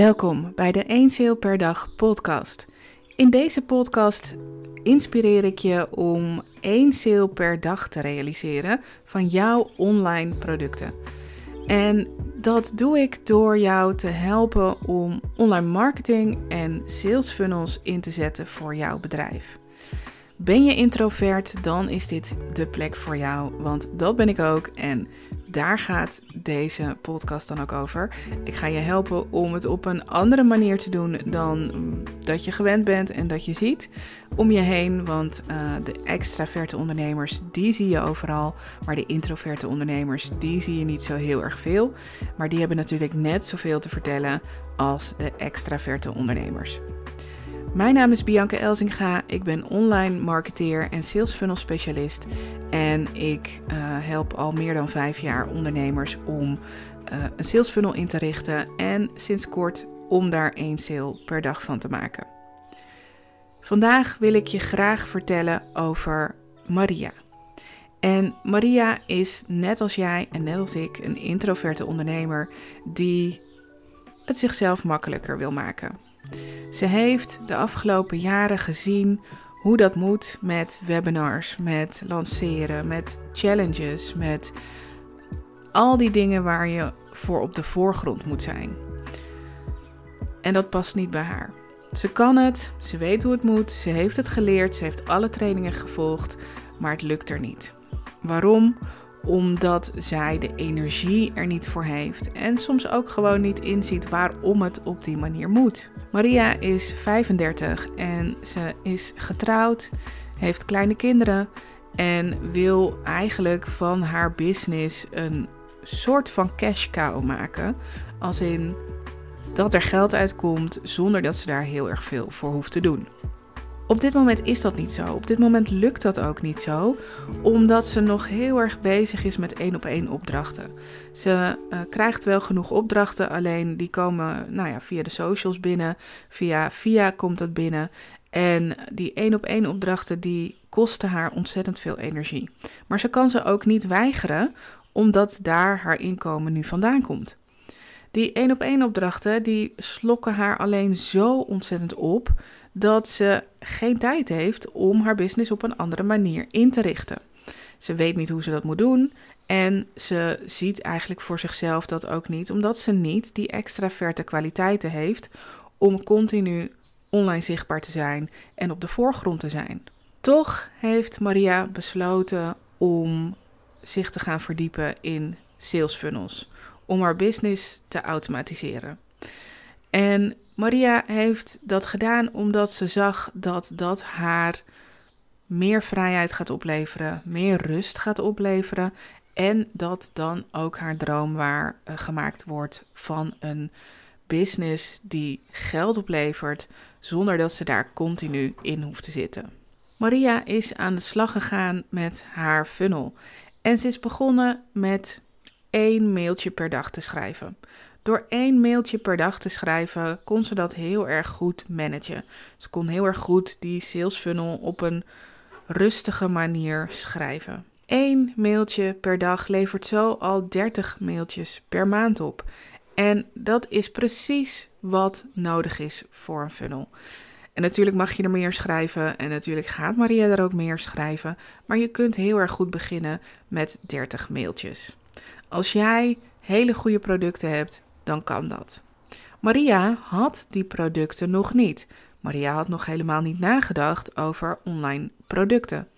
Welkom bij de 1 Sale per dag podcast. In deze podcast inspireer ik je om één sale per dag te realiseren van jouw online producten. En dat doe ik door jou te helpen om online marketing en sales funnels in te zetten voor jouw bedrijf. Ben je introvert, dan is dit de plek voor jou, want dat ben ik ook en daar gaat deze podcast dan ook over. Ik ga je helpen om het op een andere manier te doen dan dat je gewend bent en dat je ziet om je heen. Want uh, de extraverte ondernemers, die zie je overal. Maar de introverte ondernemers, die zie je niet zo heel erg veel. Maar die hebben natuurlijk net zoveel te vertellen als de extraverte ondernemers. Mijn naam is Bianca Elzinga. Ik ben online marketeer en sales funnel specialist. En ik uh, help al meer dan vijf jaar ondernemers om uh, een sales funnel in te richten. En sinds kort om daar één sale per dag van te maken. Vandaag wil ik je graag vertellen over Maria. En Maria is net als jij en net als ik een introverte ondernemer die het zichzelf makkelijker wil maken. Ze heeft de afgelopen jaren gezien hoe dat moet met webinars, met lanceren, met challenges, met al die dingen waar je voor op de voorgrond moet zijn. En dat past niet bij haar. Ze kan het, ze weet hoe het moet, ze heeft het geleerd, ze heeft alle trainingen gevolgd, maar het lukt er niet. Waarom? Omdat zij de energie er niet voor heeft en soms ook gewoon niet inziet waarom het op die manier moet. Maria is 35 en ze is getrouwd, heeft kleine kinderen en wil eigenlijk van haar business een soort van cash cow maken. Als in dat er geld uitkomt zonder dat ze daar heel erg veel voor hoeft te doen. Op dit moment is dat niet zo. Op dit moment lukt dat ook niet zo, omdat ze nog heel erg bezig is met één op één opdrachten. Ze uh, krijgt wel genoeg opdrachten, alleen die komen nou ja, via de socials binnen, via via komt dat binnen. En die één op één opdrachten die kosten haar ontzettend veel energie. Maar ze kan ze ook niet weigeren, omdat daar haar inkomen nu vandaan komt. Die één op één opdrachten die slokken haar alleen zo ontzettend op dat ze geen tijd heeft om haar business op een andere manier in te richten. Ze weet niet hoe ze dat moet doen en ze ziet eigenlijk voor zichzelf dat ook niet, omdat ze niet die extraverte kwaliteiten heeft om continu online zichtbaar te zijn en op de voorgrond te zijn. Toch heeft Maria besloten om zich te gaan verdiepen in sales funnels, om haar business te automatiseren. En Maria heeft dat gedaan omdat ze zag dat dat haar meer vrijheid gaat opleveren, meer rust gaat opleveren en dat dan ook haar droom waar uh, gemaakt wordt van een business die geld oplevert zonder dat ze daar continu in hoeft te zitten. Maria is aan de slag gegaan met haar funnel en ze is begonnen met één mailtje per dag te schrijven. Door één mailtje per dag te schrijven, kon ze dat heel erg goed managen. Ze kon heel erg goed die sales funnel op een rustige manier schrijven. Eén mailtje per dag levert zo al 30 mailtjes per maand op. En dat is precies wat nodig is voor een funnel. En natuurlijk mag je er meer schrijven en natuurlijk gaat Maria er ook meer schrijven, maar je kunt heel erg goed beginnen met 30 mailtjes. Als jij hele goede producten hebt, dan kan dat. Maria had die producten nog niet. Maria had nog helemaal niet nagedacht over online producten.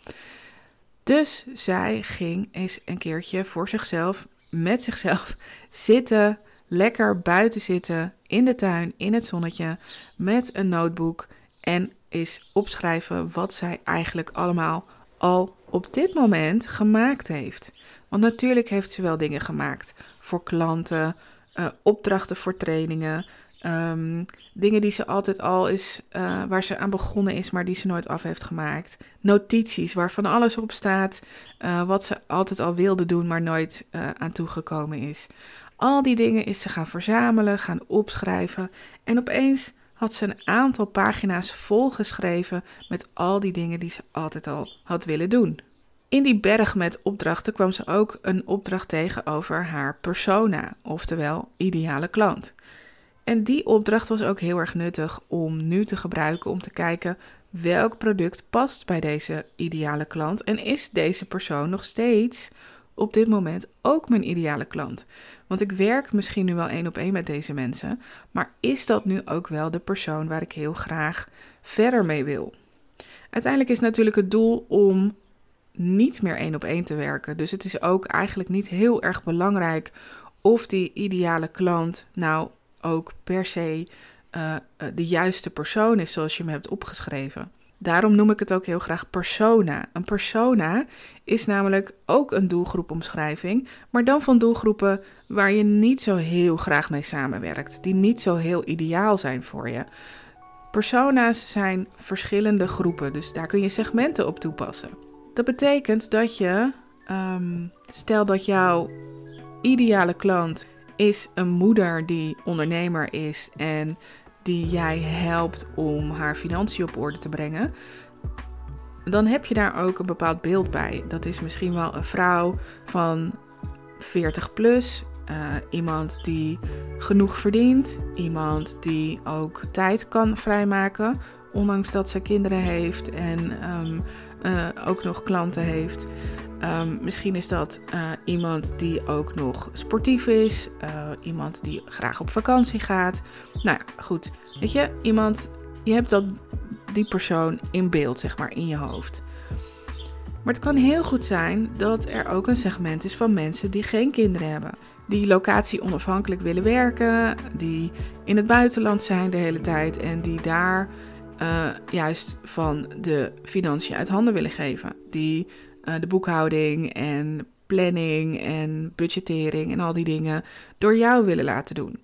Dus zij ging eens een keertje voor zichzelf, met zichzelf, zitten, lekker buiten zitten, in de tuin, in het zonnetje, met een notebook en eens opschrijven wat zij eigenlijk allemaal al op dit moment gemaakt heeft. Want natuurlijk heeft ze wel dingen gemaakt voor klanten, uh, opdrachten voor trainingen. Um, dingen die ze altijd al is, uh, waar ze aan begonnen is, maar die ze nooit af heeft gemaakt. Notities waarvan alles op staat, uh, wat ze altijd al wilde doen, maar nooit aan toegekomen is. Al die dingen is ze gaan verzamelen, gaan opschrijven. En opeens had ze een aantal pagina's volgeschreven met al die dingen die ze altijd al had willen doen. In die berg met opdrachten kwam ze ook een opdracht tegen over haar persona, oftewel ideale klant. En die opdracht was ook heel erg nuttig om nu te gebruiken om te kijken welk product past bij deze ideale klant en is deze persoon nog steeds op dit moment ook mijn ideale klant? Want ik werk misschien nu wel één op één met deze mensen, maar is dat nu ook wel de persoon waar ik heel graag verder mee wil? Uiteindelijk is natuurlijk het doel om niet meer één op één te werken. Dus het is ook eigenlijk niet heel erg belangrijk of die ideale klant nou ook per se uh, de juiste persoon is zoals je hem hebt opgeschreven. Daarom noem ik het ook heel graag persona. Een persona is namelijk ook een doelgroepomschrijving, maar dan van doelgroepen waar je niet zo heel graag mee samenwerkt, die niet zo heel ideaal zijn voor je. Persona's zijn verschillende groepen, dus daar kun je segmenten op toepassen. Dat betekent dat je, um, stel dat jouw ideale klant is een moeder die ondernemer is en die jij helpt om haar financiën op orde te brengen, dan heb je daar ook een bepaald beeld bij. Dat is misschien wel een vrouw van 40 plus, uh, iemand die genoeg verdient, iemand die ook tijd kan vrijmaken, ondanks dat ze kinderen heeft en um, uh, ook nog klanten heeft. Um, misschien is dat uh, iemand die ook nog sportief is, uh, iemand die graag op vakantie gaat. Nou ja, goed. Weet je, iemand, je hebt dat, die persoon in beeld, zeg maar, in je hoofd. Maar het kan heel goed zijn dat er ook een segment is van mensen die geen kinderen hebben. Die locatie onafhankelijk willen werken, die in het buitenland zijn de hele tijd en die daar uh, juist van de financiën uit handen willen geven. Die uh, de boekhouding en planning en budgettering en al die dingen door jou willen laten doen.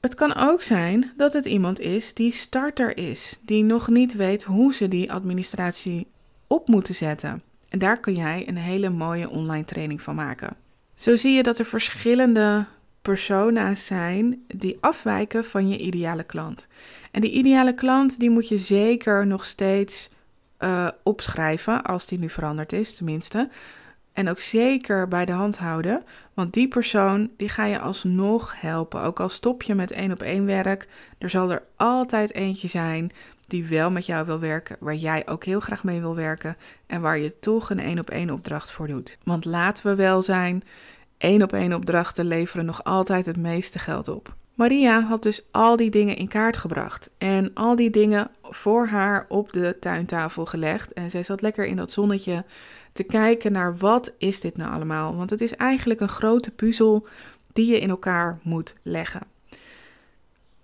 Het kan ook zijn dat het iemand is die starter is, die nog niet weet hoe ze die administratie op moeten zetten. En daar kun jij een hele mooie online training van maken. Zo zie je dat er verschillende persona's zijn die afwijken van je ideale klant. En die ideale klant die moet je zeker nog steeds uh, opschrijven, als die nu veranderd is tenminste. En ook zeker bij de hand houden, want die persoon die ga je alsnog helpen. Ook al stop je met één op één werk, er zal er altijd eentje zijn die wel met jou wil werken, waar jij ook heel graag mee wil werken en waar je toch een één op één opdracht voor doet. Want laten we wel zijn, één op één opdrachten leveren nog altijd het meeste geld op. Maria had dus al die dingen in kaart gebracht en al die dingen voor haar op de tuintafel gelegd. En zij zat lekker in dat zonnetje te kijken naar wat is dit nou allemaal? Want het is eigenlijk een grote puzzel die je in elkaar moet leggen.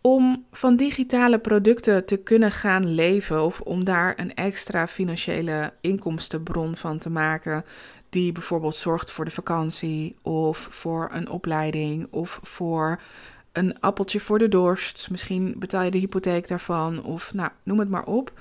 Om van digitale producten te kunnen gaan leven of om daar een extra financiële inkomstenbron van te maken, die bijvoorbeeld zorgt voor de vakantie of voor een opleiding of voor een appeltje voor de dorst. Misschien betaal je de hypotheek daarvan of nou, noem het maar op.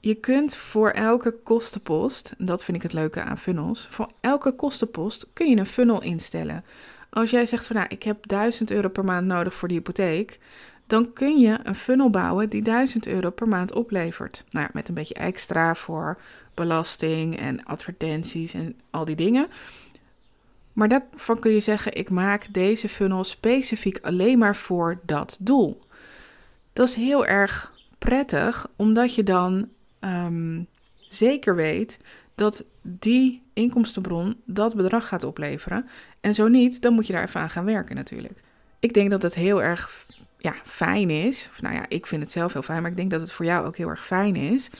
Je kunt voor elke kostenpost, dat vind ik het leuke aan funnels, voor elke kostenpost kun je een funnel instellen. Als jij zegt van nou, ik heb 1000 euro per maand nodig voor de hypotheek, dan kun je een funnel bouwen die 1000 euro per maand oplevert. Nou met een beetje extra voor belasting en advertenties en al die dingen. Maar daarvan kun je zeggen: ik maak deze funnel specifiek alleen maar voor dat doel. Dat is heel erg prettig, omdat je dan um, zeker weet dat die inkomstenbron dat bedrag gaat opleveren. En zo niet, dan moet je daar even aan gaan werken natuurlijk. Ik denk dat het heel erg ja, fijn is. Of nou ja, ik vind het zelf heel fijn, maar ik denk dat het voor jou ook heel erg fijn is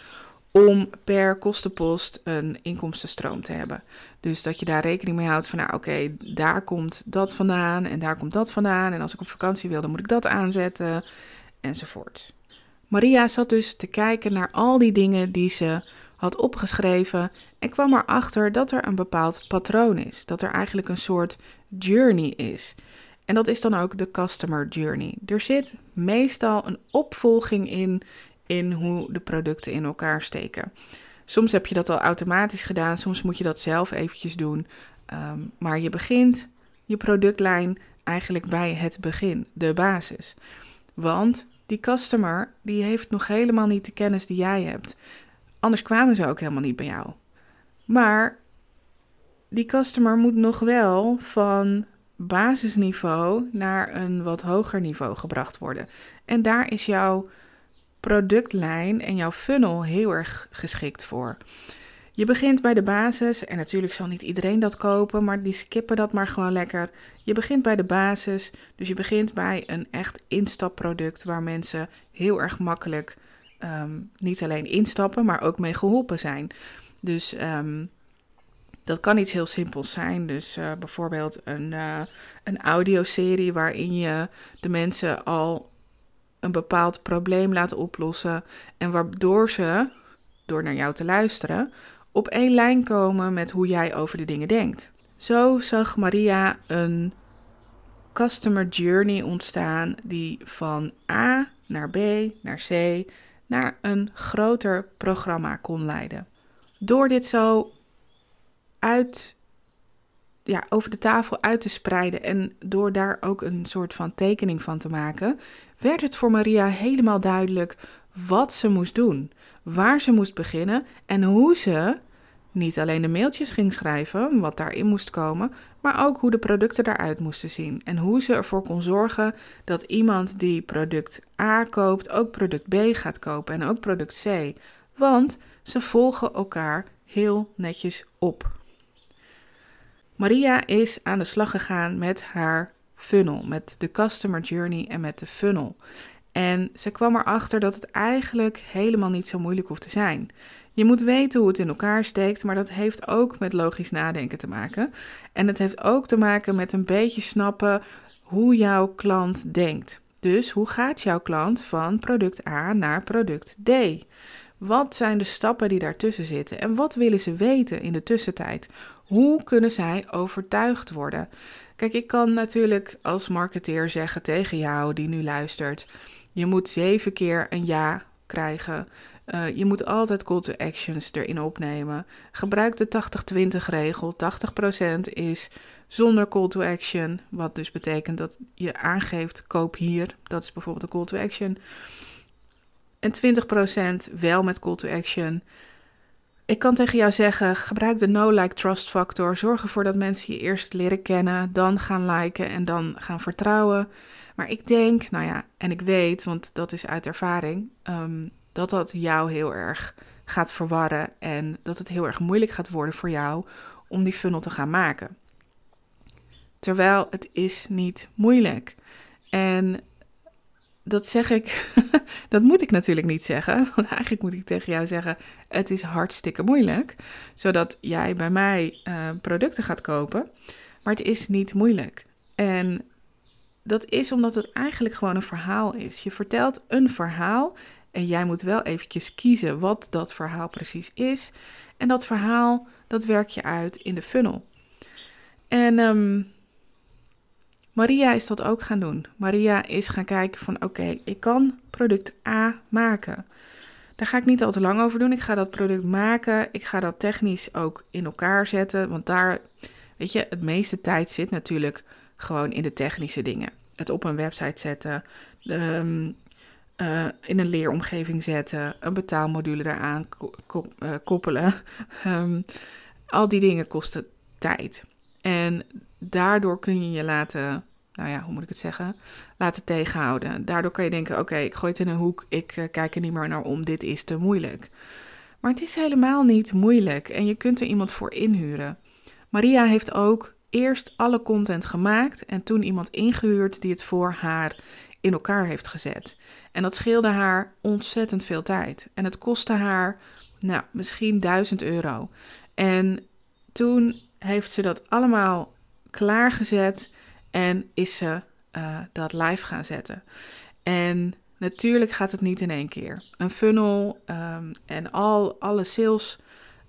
om per kostenpost een inkomstenstroom te hebben. Dus dat je daar rekening mee houdt van, nou oké, daar komt dat vandaan en daar komt dat vandaan. En als ik op vakantie wil, dan moet ik dat aanzetten, enzovoort. Maria zat dus te kijken naar al die dingen die ze had opgeschreven en kwam erachter dat er een bepaald patroon is. Dat er eigenlijk een soort journey is. En dat is dan ook de customer journey. Er zit meestal een opvolging in in hoe de producten in elkaar steken. Soms heb je dat al automatisch gedaan, soms moet je dat zelf eventjes doen. Ehm, maar je begint je productlijn eigenlijk bij het begin, de basis. Want die customer die heeft nog helemaal niet de kennis die jij hebt. Anders kwamen ze ook helemaal niet bij jou. Maar die customer moet nog wel van basisniveau naar een wat hoger niveau gebracht worden. En daar is jouw productlijn en jouw funnel heel erg geschikt voor. Je begint bij de basis en natuurlijk zal niet iedereen dat kopen, maar die skippen dat maar gewoon lekker. Je begint bij de basis, dus je begint bij een echt instapproduct waar mensen heel erg makkelijk ehm, niet alleen instappen, maar ook mee geholpen zijn. Dus um, dat kan iets heel simpels zijn. Dus uh, bijvoorbeeld een, uh, een audioserie waarin je de mensen al een bepaald probleem laat oplossen. En waardoor ze, door naar jou te luisteren, op één lijn komen met hoe jij over de dingen denkt. Zo zag Maria een customer journey ontstaan die van A naar B naar C naar een groter programma kon leiden. Door dit zo uit, ja, over de tafel uit te spreiden en door daar ook een soort van tekening van te maken, werd het voor Maria helemaal duidelijk wat ze moest doen, waar ze moest beginnen en hoe ze niet alleen de mailtjes ging schrijven, wat daarin moest komen, maar ook hoe de producten eruit moesten zien en hoe ze ervoor kon zorgen dat iemand die product A koopt ook product B gaat kopen en ook product C. Want ze volgen elkaar heel netjes op. Maria is aan de slag gegaan met haar funnel, met de customer journey en met de funnel. En ze kwam erachter dat het eigenlijk helemaal niet zo moeilijk hoeft te zijn. Je moet weten hoe het in elkaar steekt, maar dat heeft ook met logisch nadenken te maken. En het heeft ook te maken met een beetje snappen hoe jouw klant denkt. Dus hoe gaat jouw klant van product A naar product D? Wat zijn de stappen die daartussen zitten en wat willen ze weten in de tussentijd? Hoe kunnen zij overtuigd worden? Kijk, ik kan natuurlijk als marketeer zeggen tegen jou die nu luistert: je moet zeven keer een ja krijgen. Uh, je moet altijd call to actions erin opnemen. Gebruik de 80-20 regel. 80% is zonder call to action, wat dus betekent dat je aangeeft koop hier. Dat is bijvoorbeeld een call to action. En 20% wel met call to action. Ik kan tegen jou zeggen: gebruik de no-like trust factor. Zorg ervoor dat mensen je eerst leren kennen, dan gaan liken en dan gaan vertrouwen. Maar ik denk, nou ja, en ik weet, want dat is uit ervaring, um, dat dat jou heel erg gaat verwarren en dat het heel erg moeilijk gaat worden voor jou om die funnel te gaan maken. Terwijl het is niet moeilijk. En dat zeg ik, dat moet ik natuurlijk niet zeggen. Want eigenlijk moet ik tegen jou zeggen: het is hartstikke moeilijk. Zodat jij bij mij uh, producten gaat kopen. Maar het is niet moeilijk. En dat is omdat het eigenlijk gewoon een verhaal is. Je vertelt een verhaal en jij moet wel eventjes kiezen wat dat verhaal precies is. En dat verhaal, dat werk je uit in de funnel. En um, Maria is dat ook gaan doen. Maria is gaan kijken van oké, ik kan product A maken. Daar ga ik niet al te lang over doen. Ik ga dat product maken. Ik ga dat technisch ook in elkaar zetten. Want daar, weet je, het meeste tijd zit natuurlijk gewoon in de technische dingen. Het op een website zetten, ehm, uh, in een leeromgeving zetten, een betaalmodule eraan uh, koppelen. um, al die dingen kosten tijd. En daardoor kun je je laten, nou ja, hoe moet ik het zeggen, laten tegenhouden. Daardoor kan je denken, oké, ik gooi het in een hoek, ik uh, kijk er niet meer naar om, dit is te moeilijk. Maar het is helemaal niet moeilijk en je kunt er iemand voor inhuren. Maria heeft ook eerst alle content gemaakt en toen iemand ingehuurd die het voor haar in elkaar heeft gezet. En dat scheelde haar ontzettend veel tijd. En het kostte haar, nou, misschien 1000 euro. En toen heeft ze dat allemaal klaargezet en is ze uh, dat live gaan zetten. En natuurlijk gaat het niet in één keer. Een funnel um, en al alle sales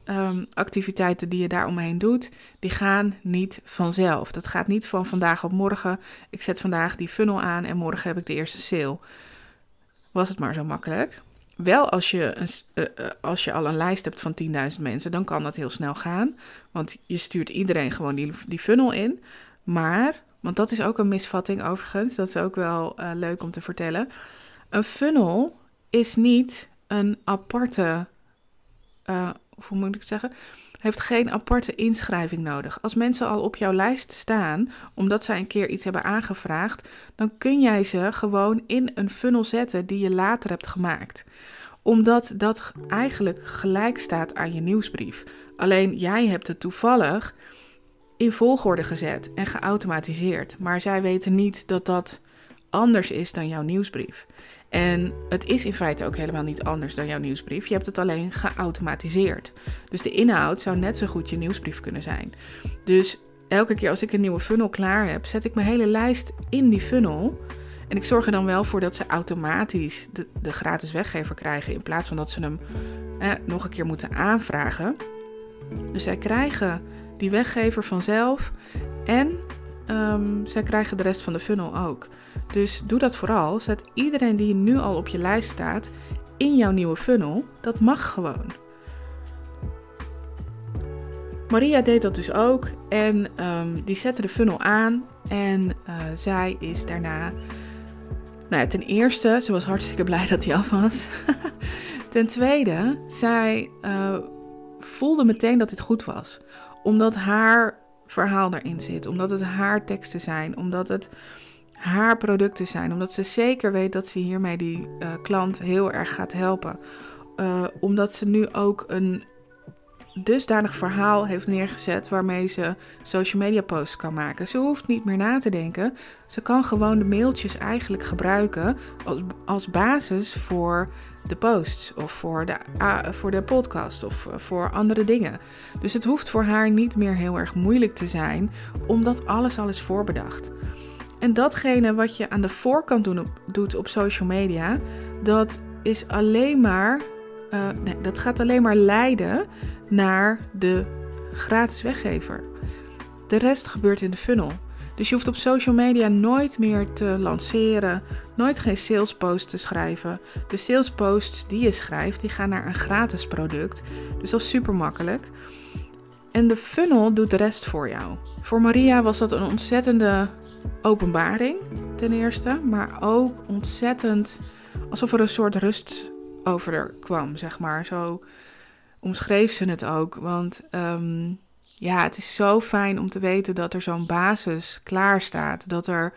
um, activiteiten die je daaromheen doet, die gaan niet vanzelf. Dat gaat niet van vandaag op morgen. Ik zet vandaag die funnel aan en morgen heb ik de eerste sale. Was het maar zo makkelijk. Wel als je, een, uh, als je al een lijst hebt van 10.000 mensen, dan kan dat heel snel gaan. Want je stuurt iedereen gewoon die, die funnel in. Maar, want dat is ook een misvatting overigens, dat is ook wel uh, leuk om te vertellen. Een funnel is niet een aparte, hoe moet ik zeggen? Heeft geen aparte inschrijving nodig. Als mensen al op jouw lijst staan, omdat zij een keer iets hebben aangevraagd, dan kun jij ze gewoon in een funnel zetten die je later hebt gemaakt. Omdat dat eigenlijk gelijk staat aan je nieuwsbrief. Alleen jij hebt het toevallig in volgorde gezet en geautomatiseerd. Maar zij weten niet dat dat anders is dan jouw nieuwsbrief. En het is in feite ook helemaal niet anders dan jouw nieuwsbrief. Je hebt het alleen geautomatiseerd. Dus de inhoud zou net zo goed je nieuwsbrief kunnen zijn. Dus elke keer als ik een nieuwe funnel klaar heb, zet ik mijn hele lijst in die funnel. En ik zorg er dan wel voor dat ze automatisch de, de gratis weggever krijgen. In plaats van dat ze hem eh, nog een keer moeten aanvragen. Dus zij krijgen die weggever vanzelf. En um, zij krijgen de rest van de funnel ook. Dus doe dat vooral. Zet iedereen die nu al op je lijst staat in jouw nieuwe funnel. Dat mag gewoon. Maria deed dat dus ook. En um, die zette de funnel aan. En uh, zij is daarna. Nou ja, ten eerste, ze was hartstikke blij dat hij af was. ten tweede, zij uh, voelde meteen dat dit goed was. Omdat haar verhaal erin zit. Omdat het haar teksten zijn. Omdat het haar producten zijn. Omdat ze zeker weet dat ze hiermee die uh, klant heel erg gaat helpen. Uh, omdat ze nu ook een dusdanig verhaal heeft neergezet waarmee ze social media posts kan maken. Ze hoeft niet meer na te denken. Ze kan gewoon de mailtjes eigenlijk gebruiken als, als basis voor de posts of voor de, voor de podcast of uh, voor andere dingen. Dus het hoeft voor haar niet meer heel erg moeilijk te zijn, omdat alles al is voorbedacht. En datgene wat je aan de voorkant op, doet op social media, dat is alleen maar, uh, nee, dat gaat alleen maar leiden naar de gratis weggever. De rest gebeurt in de funnel. Dus je hoeft op social media nooit meer te lanceren, nooit geen sales post te schrijven. De sales posts die je schrijft, die gaan naar een gratis product. Dus dat is super makkelijk. En de funnel doet de rest voor jou. Voor Maria was dat een ontzettende openbaring, ten eerste. Maar ook ontzettend alsof er een soort rust over er kwam, zeg maar. Zo omschreef ze het ook. Want um, ja, het is zo fijn om te weten dat er zo'n basis klaar staat. Dat er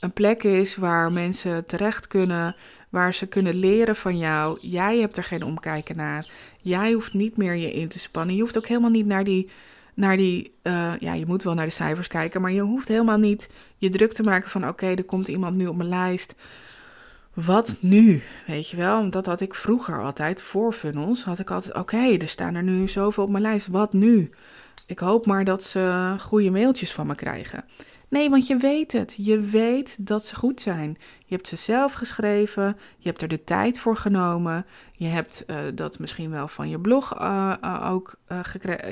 een plek is waar mensen terecht kunnen, waar ze kunnen leren van jou. Jij hebt er geen omkijken naar. Jij hoeft niet meer je in te spannen. Je hoeft ook helemaal niet naar die. Naar die uh, ja, je moet wel naar de cijfers kijken, maar je hoeft helemaal niet je druk te maken van: oké, er komt iemand nu op mijn lijst. Wat nu? Weet je wel? Dat had ik vroeger altijd voor funnels. Had ik altijd: oké, er staan er nu zoveel op mijn lijst. Wat nu? Ik hoop maar dat ze goede mailtjes van me krijgen. Nee, want je weet het. Je weet dat ze goed zijn. Je hebt ze zelf geschreven. Je hebt er de tijd voor genomen. Je hebt uh, dat misschien wel van je blog uh, uh, ook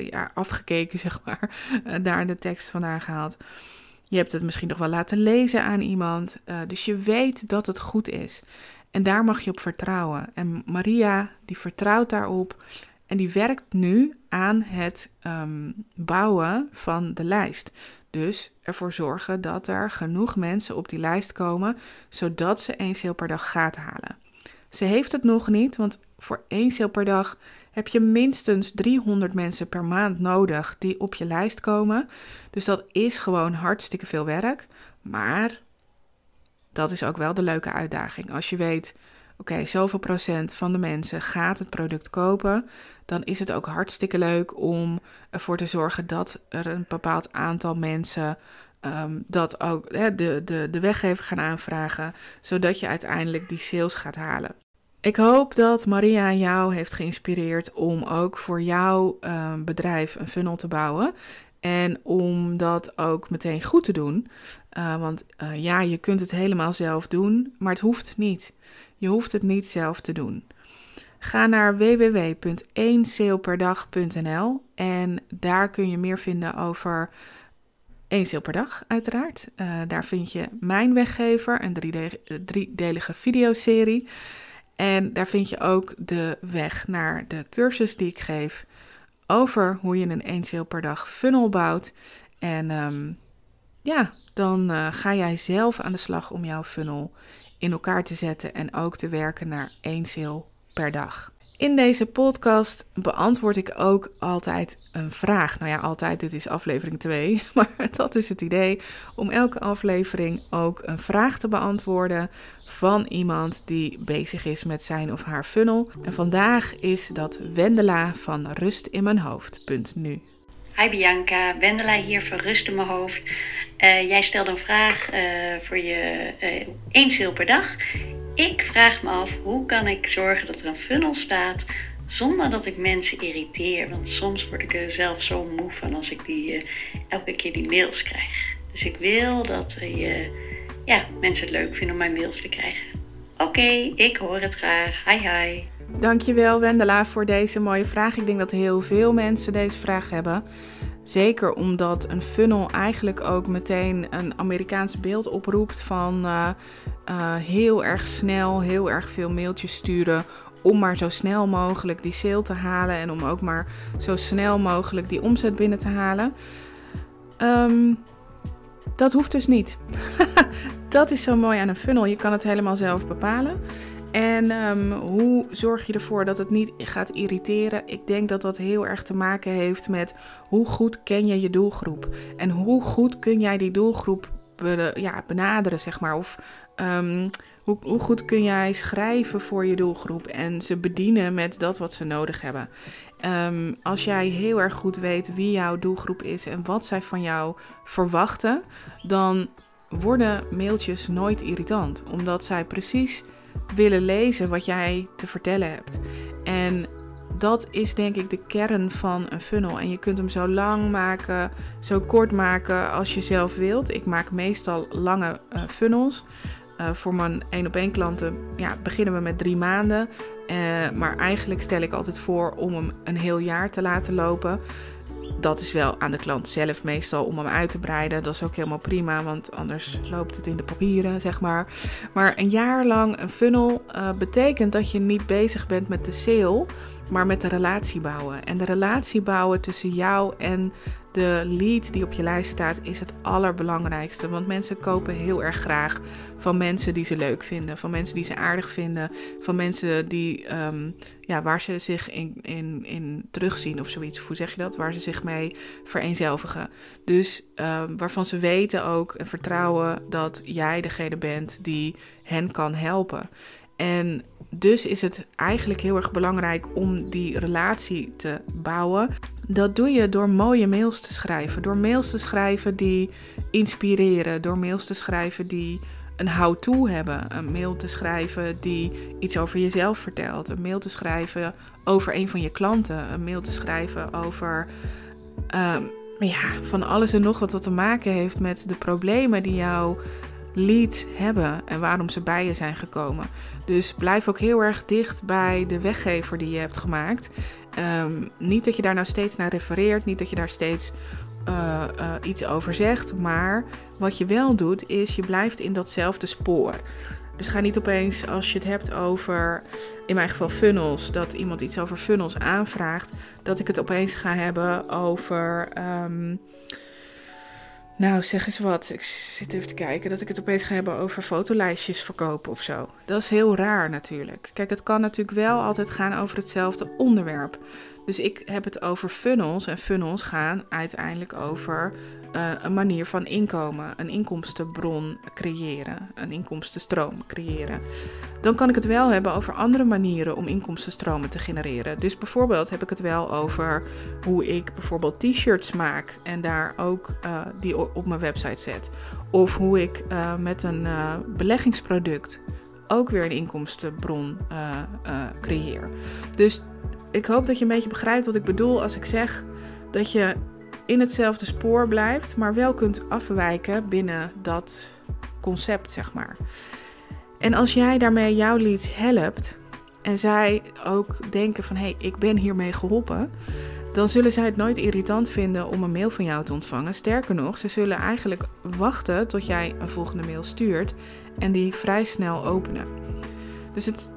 ja, afgekeken, zeg maar. daar de tekst vandaan gehaald. Je hebt het misschien nog wel laten lezen aan iemand. dus je weet dat het goed is. En daar mag je op vertrouwen. En Maria, die vertrouwt daarop. En die werkt nu aan het um, bouwen van de lijst. Dus ervoor zorgen dat er genoeg mensen op die lijst komen, zodat ze één sale per dag gaat halen. Ze heeft het nog niet, want voor één sale per dag heb je minstens 300 mensen per maand nodig die op je lijst komen. Dus dat is gewoon hartstikke veel werk. Maar dat is ook wel de leuke uitdaging. Als je weet, oké, zoveel procent van de mensen gaat het product kopen, dan is het ook hartstikke leuk om ervoor te zorgen dat er een bepaald aantal mensen um, dat ook hè, de, de, de weggever gaan aanvragen, zodat je uiteindelijk die sales gaat halen. Ik hoop dat Maria jou heeft geïnspireerd om ook voor jouw uh, bedrijf een funnel te bouwen. En om dat ook meteen goed te doen. Uh, want uh, ja, je kunt het helemaal zelf doen, maar het hoeft niet. Je hoeft het niet zelf te doen. Ga naar www.1saleperdag.nl en daar kun je meer vinden over één sale per dag, uiteraard. Uh, daar vind je mijn weggever, een driedelige videoserie. En daar vind je ook de weg naar de cursus die ik geef over hoe je een één sale per dag funnel bouwt. En um, ja, dan uh, ga jij zelf aan de slag om jouw funnel in elkaar te zetten en ook te werken naar één sale per dag. In deze podcast beantwoord ik ook altijd een vraag. Nou ja, altijd, dit is aflevering 2, maar dat is het idee om elke aflevering ook een vraag te beantwoorden van iemand die bezig is met zijn of haar funnel. En vandaag is dat Wendela van Rust in mijn hoofd.nu. Hi Bianca, Wendela hier van Rust in mijn hoofd. Uh, jij stelde een vraag uh, voor je uh, één per dag. Ik vraag me af hoe kan ik zorgen dat er een funnel staat zonder dat ik mensen irriteer. Want soms word ik er zelf zo moe van als ik die, elke keer die mails krijg. Dus ik wil dat je, ja, mensen het leuk vinden om mijn mails te krijgen. Oké, ik hoor het graag. Hi hi. Dankjewel Wendela voor deze mooie vraag. Ik denk dat heel veel mensen deze vraag hebben. Zeker omdat een funnel eigenlijk ook meteen een Amerikaans beeld oproept van uh, uh, heel erg snel, heel erg veel mailtjes sturen. Om maar zo snel mogelijk die sale te halen en om ook maar zo snel mogelijk die omzet binnen te halen. Um, dat hoeft dus niet. dat is zo mooi aan een funnel. Je kan het helemaal zelf bepalen. En um, hoe zorg je ervoor dat het niet gaat irriteren? Ik denk dat dat heel erg te maken heeft met hoe goed ken je je doelgroep. En hoe goed kun jij die doelgroep ja, benaderen, zeg maar. Of um, hoe, hoe, goed kun jij schrijven voor je doelgroep en ze bedienen met dat wat ze nodig hebben. Um, als jij heel erg goed weet wie jouw doelgroep is en wat zij van jou verwachten, dan worden mailtjes nooit irritant. Omdat zij precies willen lezen wat jij te vertellen hebt. En dat is denk ik de kern van een funnel. En je kunt hem zo lang maken, zo kort maken als je zelf wilt. Ik maak meestal lange uh, funnels. Uh, voor mijn één op één klanten ja, beginnen we met drie maanden. Uh, maar eigenlijk stel ik altijd voor om hem een heel jaar te laten lopen dat is wel aan de klant zelf meestal om hem uit te breiden. Dat is ook helemaal prima, want anders loopt het in de papieren, zeg maar. Maar een jaar lang een funnel uh, betekent dat je niet bezig bent met de sale, maar met de relatie bouwen. En de relatie bouwen tussen jou en de lead die op je lijst staat is het allerbelangrijkste. Want mensen kopen heel erg graag van mensen die ze leuk vinden, van mensen die ze aardig vinden, van mensen die, um, ja, waar ze zich in, in, in terugzien of zoiets. Hoe zeg je dat? Waar ze zich mee vereenzelvigen. Dus um, waarvan ze weten ook en vertrouwen dat jij degene bent die hen kan helpen. En dus is het eigenlijk heel erg belangrijk om die relatie te bouwen. Dat doe je door mooie mails te schrijven. Door mails te schrijven die inspireren. Door mails te schrijven die een how-to hebben. Een mail te schrijven die iets over jezelf vertelt. Een mail te schrijven over een van je klanten. Een mail te schrijven over um, ja, van alles en nog wat wat te maken heeft met de problemen die jouw lead hebben en waarom ze bij je zijn gekomen. Dus blijf ook heel erg dicht bij de weggever die je hebt gemaakt. Um, niet dat je daar nou steeds naar refereert, niet dat je daar steeds uh, uh, iets over zegt, maar wat je wel doet is je blijft in datzelfde spoor. Dus ga niet opeens als je het hebt over, in mijn geval funnels, dat iemand iets over funnels aanvraagt, dat ik het opeens ga hebben over. Um, nou, zeg eens wat. Ik zit even te kijken dat ik het opeens ga hebben over fotolijstjes verkopen of zo. Dat is heel raar natuurlijk. Kijk, het kan natuurlijk wel altijd gaan over hetzelfde onderwerp. Dus ik heb het over funnels. En funnels gaan uiteindelijk over uh, een manier van inkomen, een inkomstenbron creëren, een inkomstenstroom creëren. Dan kan ik het wel hebben over andere manieren om inkomstenstromen te genereren. Dus bijvoorbeeld heb ik het wel over hoe ik bijvoorbeeld t-shirts maak en daar ook uh, die op mijn website zet. Of hoe ik uh, met een beleggingsproduct ook weer een inkomstenbron creëer. Dus ik hoop dat je een beetje begrijpt wat ik bedoel als ik zeg dat je in hetzelfde spoor blijft, maar wel kunt afwijken binnen dat concept, zeg maar. En als jij daarmee jouw leads helpt en zij ook denken van hé, hey, ik ben hiermee geholpen, dan zullen zij het nooit irritant vinden om een mail van jou te ontvangen. Sterker nog, ze zullen eigenlijk wachten tot jij een volgende mail stuurt en die vrij snel openen. Dus het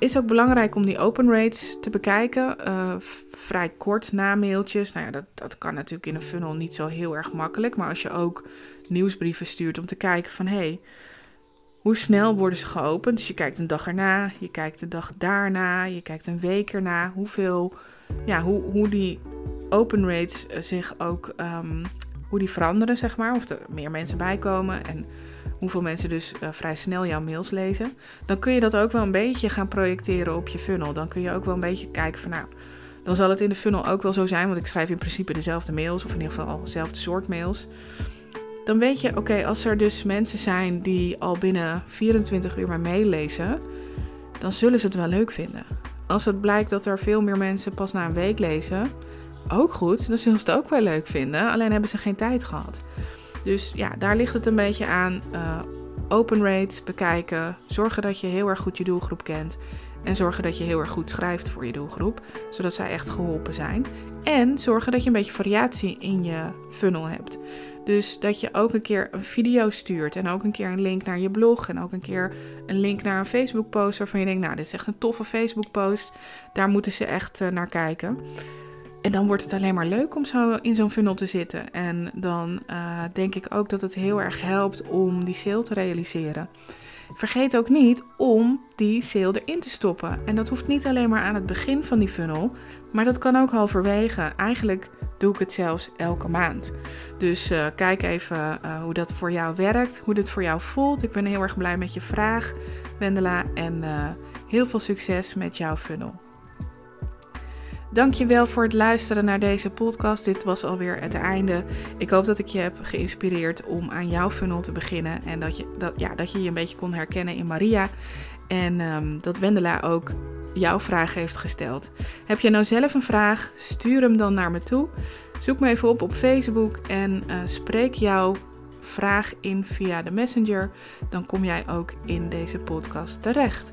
is ook belangrijk om die open rates te bekijken. Uh, vrij kort na mailtjes. Nou ja, dat, dat kan natuurlijk in een funnel niet zo heel erg makkelijk. Maar als je ook nieuwsbrieven stuurt om te kijken van hey, hoe snel worden ze geopend? Dus je kijkt een dag erna, je kijkt de dag daarna, je kijkt een week erna. Hoeveel, ja, hoe, hoe die open rates eh, zich ook, um, hoe die veranderen, zeg maar. Of er meer mensen bijkomen en hoeveel mensen dus uh, vrij snel jouw mails lezen. Dan kun je dat ook wel een beetje gaan projecteren op je funnel. Dan kun je ook wel een beetje kijken van, nou, dan zal het in de funnel ook wel zo zijn. Want ik schrijf in principe dezelfde mails, of in ieder geval dezelfde soort mails dan weet je, oké, als er dus mensen zijn die al binnen 24 uur maar meelezen, dan zullen ze het wel leuk vinden. Als het blijkt dat er veel meer mensen pas na een week lezen, ook goed, dan zullen ze het ook wel leuk vinden, alleen hebben ze geen tijd gehad. Dus ja, daar ligt het een beetje aan. Uh, open rates bekijken, zorgen dat je heel erg goed je doelgroep kent en zorgen dat je heel erg goed schrijft voor je doelgroep, zodat zij echt geholpen zijn. En zorgen dat je een beetje variatie in je funnel hebt. Dus dat je ook een keer een video stuurt en ook een keer een link naar je blog en ook een keer een link naar een Facebook post waarvan je denkt, nou dit is echt een toffe Facebook post, daar moeten ze echt eh, naar kijken. En dan wordt het alleen maar leuk om zo in zo'n funnel te zitten. En dan uh, denk ik ook dat het heel erg helpt om die sale te realiseren. Vergeet ook niet om die sale erin te stoppen. En dat hoeft niet alleen maar aan het begin van die funnel, maar dat kan ook halverwege. Eigenlijk doe ik het zelfs elke maand. Dus uh, kijk even uh, hoe dat voor jou werkt, hoe dit voor jou voelt. Ik ben heel erg blij met je vraag, Wendela. En heel veel succes met jouw funnel. Dankjewel voor het luisteren naar deze podcast. Dit was alweer het einde. Ik hoop dat ik je heb geïnspireerd om aan jouw funnel te beginnen. En dat je, dat, ja, dat je je een beetje kon herkennen in Maria. En um, dat Wendela ook jouw vraag heeft gesteld. Heb je nou zelf een vraag? Stuur hem dan naar me toe. Zoek me even op op Facebook en uh, spreek jouw vraag in via de Messenger. Dan kom jij ook in deze podcast terecht.